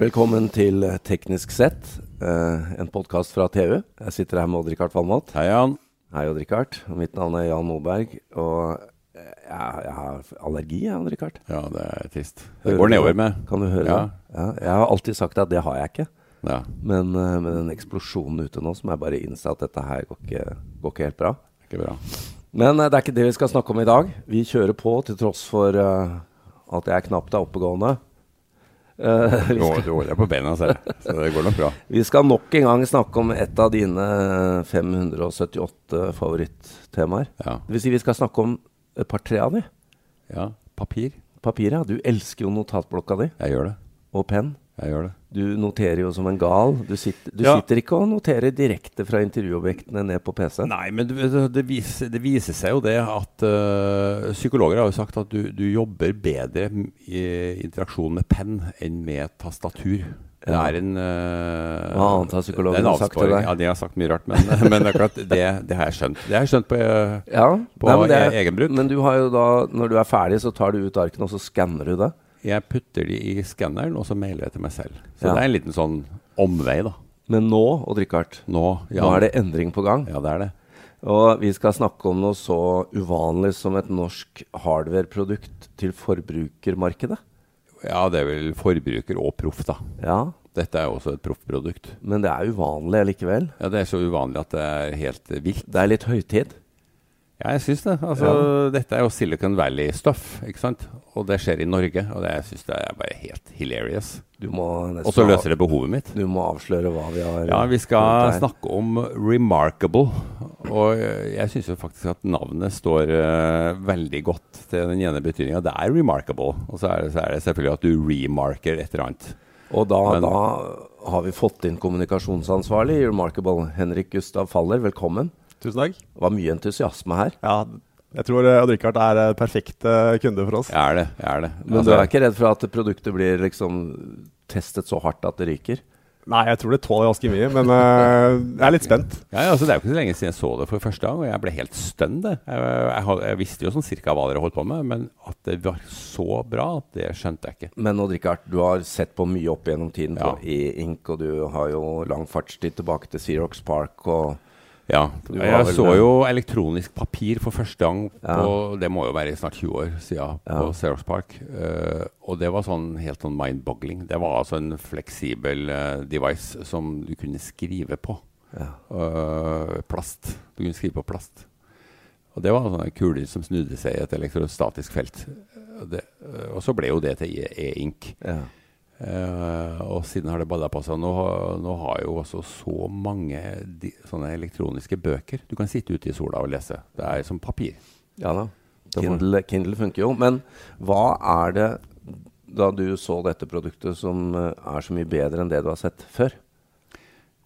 Velkommen til Teknisk sett, eh, en podkast fra TU. Jeg sitter her med Odd-Rikard Valmot. Hei, Jan. Hei, Odd-Rikard. Mitt navn er Jan Moberg. Og jeg, jeg har allergi, jeg, Odd-Rikard. Ja, det er trist. Hører Det går nedover med. Kan du høre Ja. det? Ja, jeg har alltid sagt at det har jeg ikke. Ja, Men eh, med den eksplosjonen ute nå, så må jeg bare innse at dette her går ikke, går ikke helt bra. ikke bra. Men eh, det er ikke det vi skal snakke om i dag. Vi kjører på til tross for uh, at jeg knapt er oppegående. Eh, Du, holder deg på beina, ser jeg. Så det går nok bra. Vi skal nok en gang snakke om et av dine 578 favorittemaer. Ja. Det vil si vi skal snakke om et par-tre av de. ja. Papir. Papir, ja. Du elsker jo notatblokka di Jeg gjør det. og penn. Jeg gjør det. Du noterer jo som en gal. Du sitter, du Ja. sitter ikke og noterer direkte fra intervjuobjektene ned på PC. Nei, men det, det, viser, det viser seg jo det at øh, Psykologer har jo sagt at du, du jobber bedre i interaksjon med penn enn med tastatur. Det er en øh, Hva annet har psykologene det er en sagt til deg? Ja, de har sagt mye rart, men, men akkurat det, det har jeg skjønt. Det har jeg skjønt på øh, Ja, På nei, egen bruk. Men du har jo da, når du er ferdig, så tar du ut arkene, og så skanner du det. Jeg putter de i skanneren, og så mailer jeg til meg selv. Så Ja. det er en liten sånn omvei, da. Men nå, Odd Rikard, Nå, ja, nå er det endring på gang. Ja, det er det. Og vi skal snakke om noe så uvanlig som et norsk hardware-produkt til forbrukermarkedet. Ja, det er vel forbruker og proff, da. Ja, Dette er jo også et proffprodukt. men det er uvanlig likevel. Ja, det er så uvanlig at det er helt vilt. Det er litt høytid. Ja, jeg syns det. Altså, Dette er jo Silicon Valley-stuff, ikke sant? Og det skjer i Norge, og det, jeg syns det er bare helt hilarious. Du må Og så løser det behovet mitt. Du må avsløre hva vi har Ja, vi skal snakke om Remarkable. Og øh, jeg syns jo faktisk at navnet står uh, veldig godt til den ene betydninga. Det er remarkable. Og så er, det, så er det selvfølgelig at du remarker et eller annet. Og da, Men- da har vi fått inn kommunikasjonsansvarlig i Remarkable. Henrik Gustav Faller, velkommen. Tusen takk. Det var mye entusiasme her. Ja, jeg tror eh, Odd Rikard er perfekte perfekt eh, kunde for oss. Jeg er det. jeg er det. Men Altså, du er ikke redd for at produktet blir liksom testet så hardt at det ryker? Nei, jeg tror det tåler ganske mye, men uh, jeg er litt spent. Ja, ja, altså Det er jo ikke så lenge siden jeg så det for første gang, og jeg ble helt stønn. Jeg, jeg, jeg visste jo sånn cirka hva dere holdt på med, men at det var så bra, det skjønte jeg ikke. Men Odd Rikard, du har sett på mye opp gjennom tiden Ja. på e-ink, og du har jo lang fartstid tilbake til Xerox Park. og Ja, Jeg så jo elektronisk papir for første gang på Det må jo være snart 20 år siden på. Xerox Park. Uh, og det var sånn helt sånn mind-boggling. Det var altså en fleksibel uh, device som du kunne skrive på. Ja. Eh, plast. Du kunne skrive på plast. Og det var sånne kuler som snudde seg i et elektrostatisk felt. Det, og så ble jo det til e-ink. Ja. Eh, og siden har det balla på seg. Nå, har- nå har jo også så mange de, sånne elektroniske bøker. Du kan sitte ute i sola og lese. Det er som papir. ja da. Kindle, Kindle funker jo. Men hva er det, da du så dette produktet, som eh, er så mye bedre enn det du har sett før?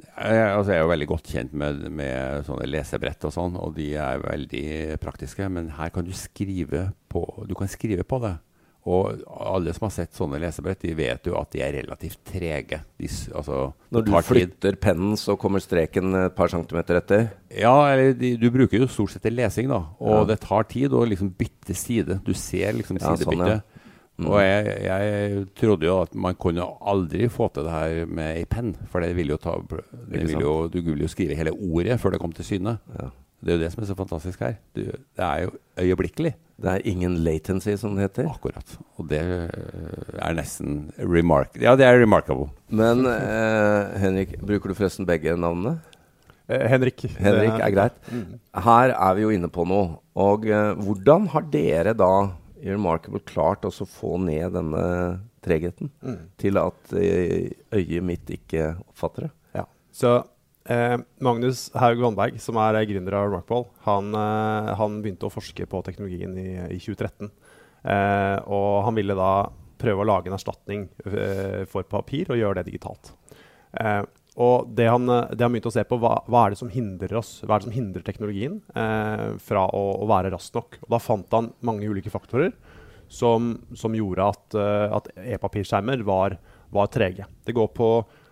Jeg, altså jeg er jo veldig godt kjent med, med sånne lesebrett og sånn, og de er veldig praktiske. Men her kan du skrive på, du kan skrive på det. Og alle som har sett sånne lesebrett, de vet jo at de er relativt trege. De, altså, Når du flytter pennen, så kommer streken et par centimeter etter? Ja, eller de, du bruker jo stort sett til lesing, da. Og Ja. det tar tid å liksom bytte side. Du ser liksom Ja, sånn, ja. Mm. Og jeg, jeg trodde jo at man kunne aldri få til det her med ei penn. For det vil jo ta det vil jo, Du ville jo skrive hele ordet før det kom til syne. Ja. Det er jo det som er så fantastisk her. Du, det er jo øyeblikkelig. Det er ingen latency, som det heter. Akkurat. Og det øh, er nesten remark... Ja, det er remarkable. Men eh, Henrik, bruker du forresten begge navnene? Eh, Henrik. Henrik er greit. Mm. Her er vi jo inne på noe. Og eh, hvordan har dere da i Remarkable klart å få ned denne tregheten Mm. til at eh, øyet mitt ikke oppfatter det? Ja. Så eh, Magnus Haug Vannberg, som er gründer av Rockball, han, eh, han begynte å forske på teknologien i, i 2013. Eh, og han ville da prøve å lage en erstatning eh, for papir og gjøre det digitalt. Eh, og det han, eh, det han begynte å se på, hva, hva er det som hindrer oss, hva er det som hindrer teknologien fra å, å være rask nok. Og da fant han mange ulike faktorer som, som gjorde at, at e-papirskjermer var, var trege. Det går på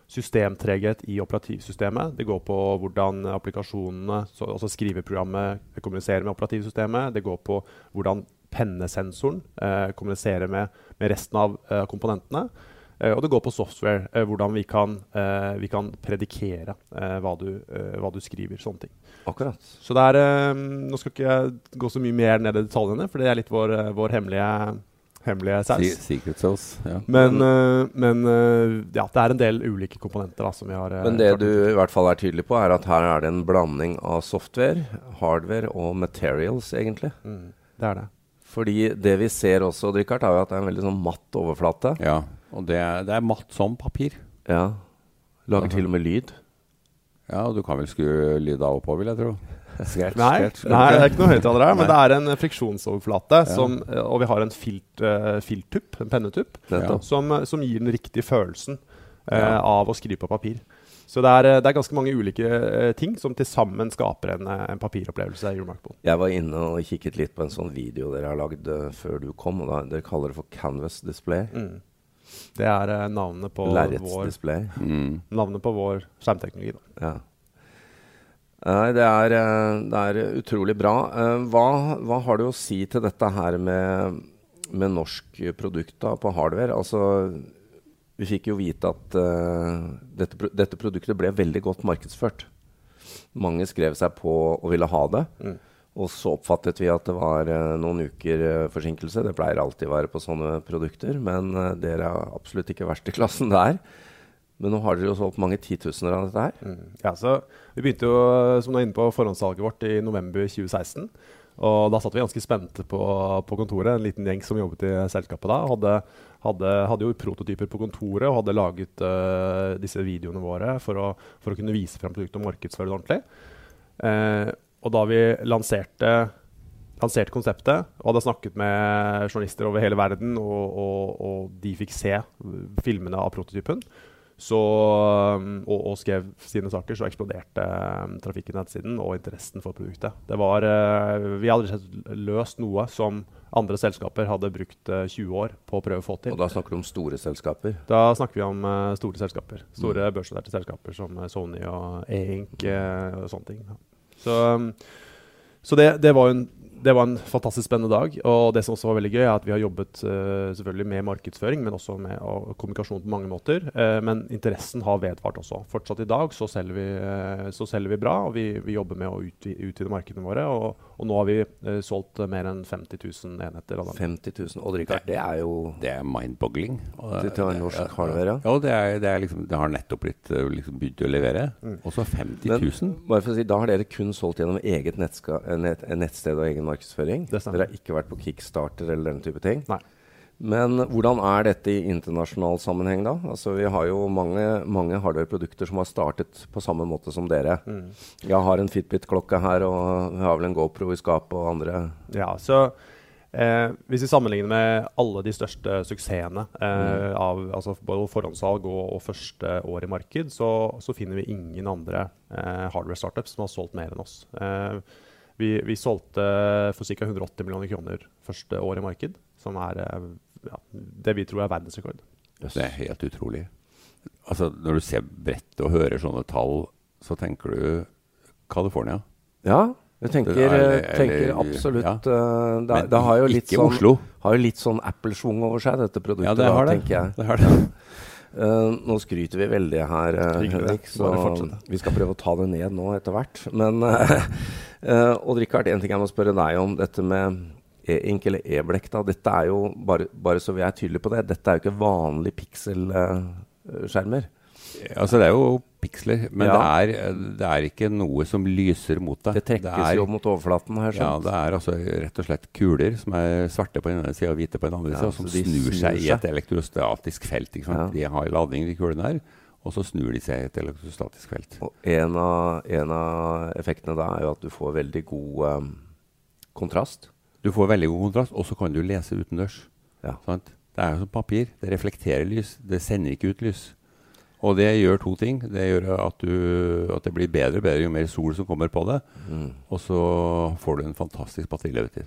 systemtreghet i operativsystemet. Det går på hvordan applikasjonene, så, altså skriveprogrammet, kommuniserer med operativsystemet. Det går på hvordan pennesensoren eh, kommuniserer med, med resten av eh, komponentene. Eh, og det går på software, eh, hvordan vi kan, eh, vi kan predikere eh, hva, du, hva du skriver. Sånne ting. Akkurat. Så det er Nå skal ikke jeg gå så mye mer ned i detaljene, for det er litt vår, vår hemmelige, hemmelige saus. Secret sauce. Ja. Men, uh, men uh, ja, det er en del ulike komponenter da, som vi har uh, Men det du i hvert fall er tydelig på, er at her er det en blanding av software, hardware og materials, egentlig. Mm, det er det. Fordi det vi ser også, Richard, er jo at det er en veldig sånn matt overflate. ja. Og det er, det er matt som papir. Ja. Lager til og med lyd. Ja, og du kan vel skru lyd av og på, vil jeg tro. Scratch, Nei, scratch, nei, det er ikke noe høyttaler her, men det er en friksjonsoverflate, Ja. som, eh, og vi har en filt, uh, filttupp, en pennetupp, ja. som, eh, som gir den riktige følelsen uh, Ja. av å skrive på papir. Så det er, eh, det er ganske mange ulike eh, ting som til sammen skaper en, eh, en papiropplevelse i Remarkable. Jeg var inne og kikket litt på en sånn video dere har lagd eh, før du kom. og da, Dere kaller det for Canvas Display. Mm. Det er eh, navnet, på vår, Lerretsdisplay. Mm. navnet på vår skjermteknologi. Da. Ja. Det er, eh, det er utrolig bra. Eh, Hva, hva har du å si til dette her med, med norsk produkt da, på hardware? Altså, vi fikk jo vite at uh, dette, dette produktet ble veldig godt markedsført. Mange skrev seg på og ville ha det. Mm. Og så oppfattet vi at det var uh, noen uker forsinkelse. Det pleier alltid å være på sånne produkter, men dere er absolutt ikke verst i klassen der. Men nå har dere jo solgt mange titusener av dette her. Mm. Ja, så Vi begynte jo som du er inne på, forhåndssalget vårt i november 2016. Og Da satt vi ganske spente på, på kontoret, en liten gjeng som jobbet i selskapet da. Hadde, hadde, hadde jo prototyper på kontoret og hadde laget uh, disse videoene våre for å, for å kunne vise frem produktet og markedsføre det ordentlig. Uh, og da vi lanserte, lanserte konseptet og hadde snakket med journalister over hele verden, og, og, og de fikk se filmene av prototypen, så, um, og, og skrev sine saker, så eksploderte um, trafikken på nettsiden og interessen for produktet. Det var, uh, vi hadde rett og løst noe som andre selskaper hadde brukt uh, 20 år på å prøve å få til. Og da snakker du om store selskaper. Da snakker vi om uh, store selskaper. Store børsnoterte selskaper som uh, Sony og E-Ink uh, og sånne ting. Så, um, så det, det, var en, det var en fantastisk spennende dag. Og det som også var veldig gøy, er at vi har jobbet uh, selvfølgelig med markedsføring, men også med uh, kommunikasjon på mange måter. Uh, men interessen har vedvart også. Fortsatt i dag så selger vi, uh, så selger vi bra, og vi, vi jobber med å utvide, utvide markedene våre. Og, og nå har vi uh, solgt uh, mer enn 50 000 enheter av dem. 50 000. og Rikard, det er jo Det er mind-boggling. Og Det til være norsk hardware, ja. Ja, det, er, det, er liksom, det har nettopp blitt eh, liksom begynt å levere. Og så 50 Men 000. bare for å si, da har dere kun solgt gjennom eget nettska, nett, nettsted og egen markedsføring. Det. Dere har ikke vært på Kickstarter eller den type ting. Nei. Men hvordan er dette i internasjonal sammenheng, da? Altså, vi har jo mange, mange hardware-produkter som har startet på samme måte som dere. Mm. Jeg har en Fitbit-klokke her, og vi har vel en GoPro i skapet og andre Ja, så eh, Hvis vi sammenligner med alle de største suksessene eh, av altså både forhåndssalg og, og første år i marked, så, så finner vi ingen andre eh, hardware-startups som har solgt mer enn oss. Eh, vi, vi solgte for ca. 180 millioner kroner første år i marked, som er eh, ja, det vi tror er verdensrekord. Det er helt utrolig. Altså, når du ser brettet og hører sånne tall, så tenker du California. Ja, jeg tenker, Eller- tenker absolutt ja. eh, det, Men det har jo litt ikke sånn, Oslo. har jo litt sånn Apple-schwung over seg, dette produktet. Ja, det da, det. tenker jeg. det, har det. Uh, nå skryter vi veldig her, uh. Henrik, så vi skal prøve å ta det ned nå etter hvert. Men uh, uh, Odd Rikard, en ting jeg må spørre deg om. Dette med e-ink eller e-blekk. da, Dette er jo, bare, bare så vi er tydelige på det, dette er jo ikke vanlige pikselskjermer. Altså, det er jo piksler, men Ja. det, er, det er ikke noe som lyser mot deg. det trekkes er, jo mot overflaten her. Ja, skjønt? det er altså rett og slett kuler som er svarte på den ene sida og hvite på den andre Ja, sida, som snur snur seg i et elektrostatisk felt. Sant? De har ladning, de kulene her, og så snur de seg i et elektrostatisk felt. Og en av, en av effektene da er jo at du får veldig god um, kontrast. Du får veldig god kontrast, og så kan du lese utendørs. Ja. Sant? Det er jo som papir. Det reflekterer lys. Det sender ikke ut lys. Og det gjør to ting. Det gjør at, du, at det blir bedre og bedre jo mer sol som kommer på det. Mm. Og så får du en fantastisk batterilevetid.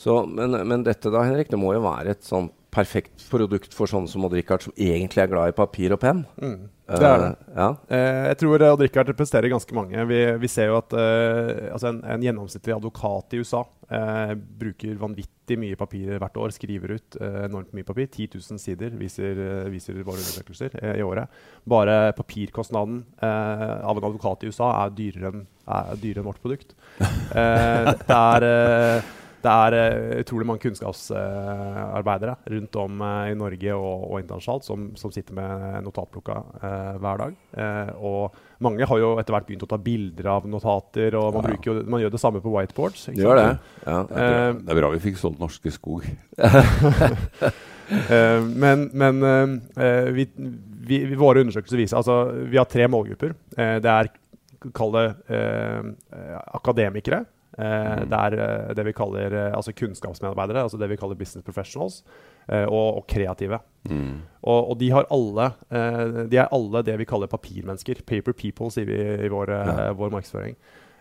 Så, men, men dette da, Henrik, det må jo være et sånn perfekt produkt for sånne som Odd Rikard, som egentlig er glad i papir og penn. Mm. Det er det. Uh, ja. uh, jeg tror Odd Rikard representerer ganske mange. Vi, vi ser jo at uh, altså en, en, gjennomsnittlig advokat i USA eh, bruker vanvittig mye papir hvert år. Skriver ut eh, enormt mye papir. 10 000 sider viser, eh, viser våre undersøkelser i året. Bare papirkostnaden av en advokat i USA er dyrere enn, er dyrere enn vårt produkt. det er det er uh, utrolig mange kunnskapsarbeidere rundt om uh, i Norge og, og internasjonalt som, som, sitter med notatblokka hver dag. og mange har jo etter hvert begynt å ta bilder av notater, og man, jo, man gjør det samme på whiteboards. Gjør det. Ja. Det, er bra. det, er bra. vi fikk solgt Norske Skog. men, men vi, vi, våre undersøkelser viser altså Vi har tre målgrupper. det er Kall det akademikere. Mm. Det er eh, det vi kaller eh, altså kunnskapsmedarbeidere, altså det vi kaller business professionals, og, og kreative. Mm. Og, og, de, har alle, de er alle det vi kaller papirmennesker. Paper people, sier vi i vår, ja. vår markedsføring.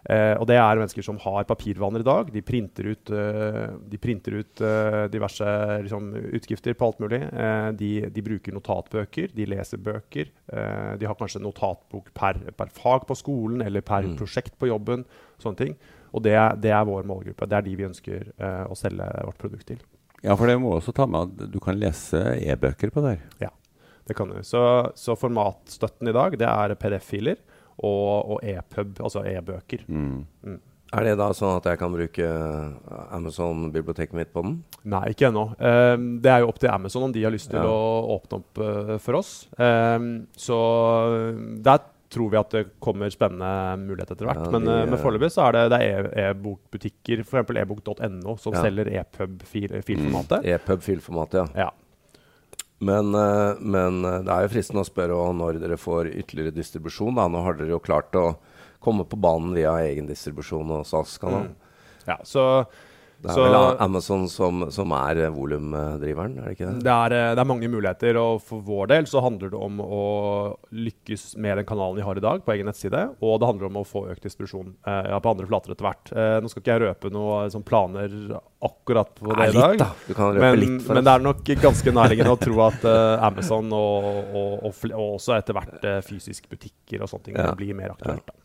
Eh, og det er mennesker som har papirvaner i dag. De printer ut, de printer ut diverse liksom, utgifter på alt mulig. De, de, bruker notatbøker, de leser bøker. de har kanskje notatbok per, per, fag på skolen eller per mm. prosjekt på jobben. sånne ting. Og det, det, er vår målgruppe. Det er de vi ønsker å selge vårt produkt til. Ja, for det må også ta med at du kan lese e-bøker på der. Ja, det kan du. Så, så formatstøtten i dag det er PDF-filer og, og e-pub, altså e-bøker. Mm. Mm. Er det da sånn at jeg kan bruke Amazon-biblioteket mitt på den? Nei, ikke ennå. Um, det er jo opp til Amazon om de har lyst til ja. å åpne opp uh, for oss. Um, så der tror vi at det kommer spennende muligheter etter hvert. Ja, men, uh, men foreløpig så er det, det e-bokbutikker, e f.eks. ebok.no, som ja. selger e-pub-filformatet. Mm. E-pub-filformatet, ja. ja. Men, eh, men, eh, det er jo fristende å spørre når dere får ytterligere distribusjon. Da. Nå har dere jo klart å komme på banen via egen distribusjon og SAS-kanal. Mm. Ja, så det er så, vel Amazon som, som er eh, volumdriveren, er det ikke det? Det er, eh, det er, mange muligheter, og for vår del så handler det om å lykkes med den kanalen vi har i dag på egen nettside, og det handler om å få økt distribusjon eh, på andre flater etter hvert. Eh, nå skal ikke jeg røpe noen sånn planer akkurat på det i dag, da. men, men, det er nok ganske nærliggende å tro at eh, Amazon og, og, og, og, også etter hvert fysiske fysisk butikker og sånne ting ja. blir mer aktuelt. da.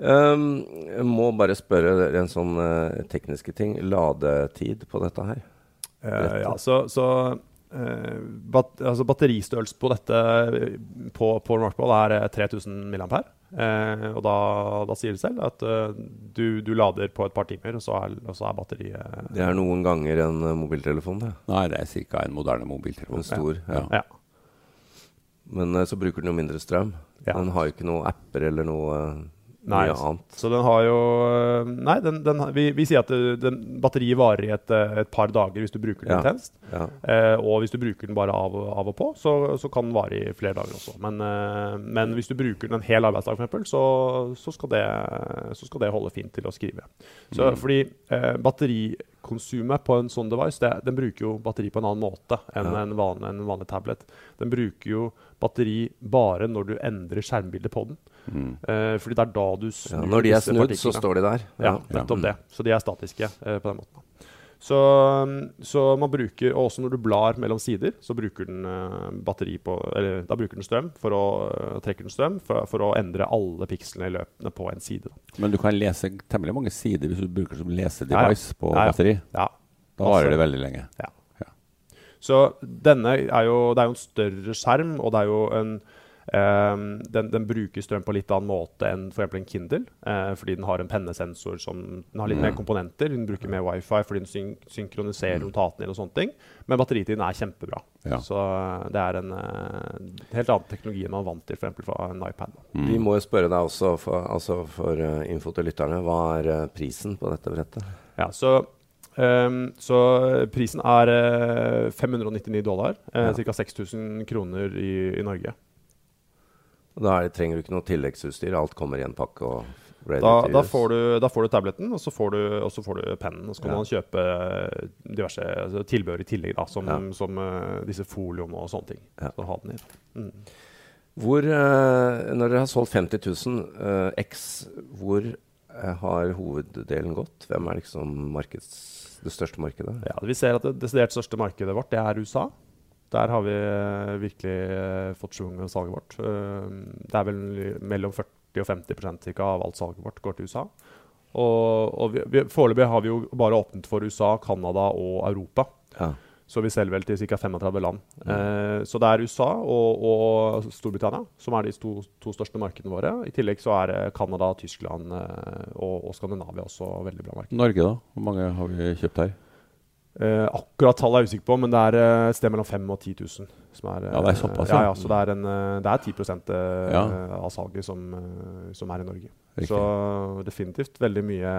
Um, jeg må bare spørre en sånn uh, tekniske ting. Ladetid på dette her? Uh, ja, så, så uh, bat, altså batteristørrelse på dette på, på Rockball er 3000 mAh. og da, da, sier det selv at du, du, lader på et par timer, og så er, og så er batteriet Det er noen ganger en mobiltelefon, det? Nei, det er ca. en moderne mobiltelefon. En stor, ja. ja. Men så bruker den jo mindre strøm. Ja. Den har jo ikke noen apper eller noe Nei, mye annet. Så den har jo eh, Nei, den, den, vi, vi, sier at eh, den, batteriet varer i et, eh, et, par dager hvis du bruker den ja. intenst. Ja. Eh, og hvis du bruker den bare av, av og på, så, så, kan den vare i flere dager også. Men, eh, men hvis du bruker den en hel arbeidsdag, for eksempel, så, så, skal det, så skal det holde fint til å skrive. Så, mm. Fordi eh, batterikonsumet på en sånn device, det, den bruker jo batteri på en annen måte enn ja. en, vanlig, en vanlig tablet. Den bruker jo batteri bare når du endrer skjermbildet på den. Mm. Uh, fordi det er da du snur ja, Når de er snudd, så står de der. Ja, nettopp det. Så de er statiske uh, på den måten. Så, så, man bruker Også når du blar mellom sider, så bruker den uh, batteri på Eller da bruker den strøm for å trekke den strøm for, for, å endre alle pikslene i løpene på en side. Men du kan lese temmelig mange sider hvis du bruker som lesedevice på batteri? Ja. Da varer det veldig lenge. Ja. Så denne er jo, det er jo en større skjerm, og det er jo en um, den, den, bruker strøm på litt annen måte enn f.eks. en Kindle. Uh, fordi den har en pennesensor som den har litt mer komponenter. Den bruker mer wifi fordi den syn synkroniserer mm. notatene og sånne ting. Men batteritiden er kjempebra. Ja. Så uh, det er en uh, helt annen teknologi enn man er vant til f.eks. fra en iPad. Mm. Vi må jo spørre deg også, for, altså for info til lytterne, hva er prisen på dette brettet? Ja, så Um, så prisen er uh, eh, 599 dollar, uh, ja. ca. 6000 kroner i, i Norge. Da det, trenger du ikke noe tilleggsutstyr? Alt kommer i en pakke? og da, da, får du, da, får du, tabletten, og så får du, og så får du pennen. Og så kan ja. man kjøpe diverse altså, tilbehør i tillegg, da, som, ja. som uh, disse folioene og sånne ting. Ja. Så ha den i. Mm. Hvor, når dere har solgt 50 000 X, hvor eh, har hoveddelen gått? Hvem er liksom markeds, det største markedet? Ja, vi ser at det desidert største markedet vårt det er USA. Der har vi eh, virkelig eh, fått schwung med salget vårt. Eh, det er vel mellom 40 og 50 cirka, av alt salget vårt går til USA. Og, og foreløpig har vi jo bare åpnet for USA, Canada og Europa. Ja. Så vi selger vel til ca. 35 land. Eh, så det er USA og, og Storbritannia som er de to, to, største markedene våre. I tillegg så er Canada, Tyskland og, og, Skandinavia også veldig bra marked. Norge, da? Hvor mange har vi kjøpt her? Eh, akkurat tallet er jeg usikker på, men det er eh, et sted mellom 5000 og 10 000. Som er, ja, det er såpass, ja. ja, så det er, en, eh, det er 10 eh, ja. av salget som, som, er i Norge. Riktig. Så definitivt veldig mye,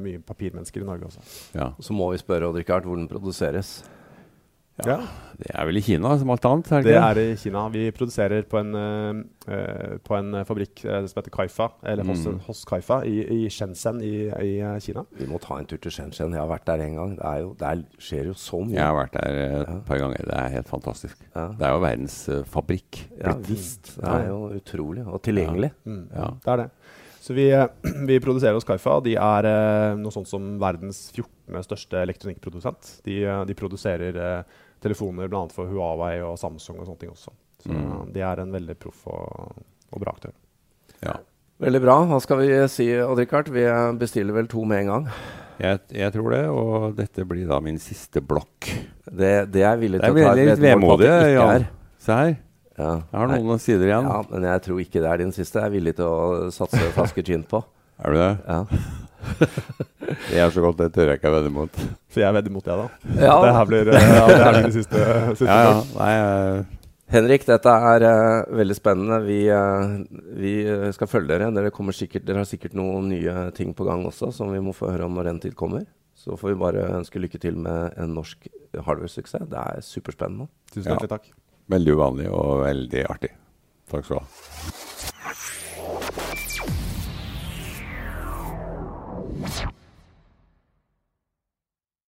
mye papirmennesker i Norge også. Ja. Så må vi spørre Odd Rikard hvor den produseres. Ja, Det er vel i Kina som alt annet? Er det, det er i Kina. Vi produserer på en, uh, på en fabrikk uh, som heter Kaifa, eller mm. hos, hos, Kaifa, i, i Shenzhen i, i, Kina. Vi må ta en tur til Shenzhen. Jeg har vært der en gang. Det, jo, det skjer jo så mye. Jeg har vært der et ja. par ganger. Det er helt fantastisk. Ja. Det er jo verdens uh, fabrikk. Ja visst. Det er jo utrolig. Og tilgjengelig. Ja. Mm. ja. Det er det. Så vi, vi produserer hos Kaifa. De er noe sånt som verdens 14. største elektronikkprodusent. De, de produserer telefoner bl.a. for Huawei og Samsung og sånne ting også. Så mm. de er en veldig proff og, og, bra aktør. Ja. Veldig bra. Hva skal vi si, Odd-Rikard? Vi bestiller vel to med en gang? Jeg, jeg, tror det, og dette blir da min siste blokk. Det, det er jeg villig til å ta et litt vemodig. Ja. Se her. Ja. Jeg har noen Nei. sider igjen. Ja, Men jeg tror ikke det er din siste. Jeg er villig til å satse flaske gin på. Er du det? Ja. det er så godt, det tør jeg ikke å vedde mot. Så jeg vedder mot, det, da. Ja. Det her blir, ja, det her blir det siste. siste ja, ja. Nei, uh... Henrik, dette er uh, veldig spennende. Vi, uh, vi, skal følge dere. Dere, sikkert, dere, har sikkert noen nye ting på gang også som vi må få høre om når den tid kommer. Så får vi bare ønske lykke til med en norsk hardware-suksess. Det er superspennende. Tusen hjertelig takk. Veldig uvanlig og veldig artig. Takk skal du ha.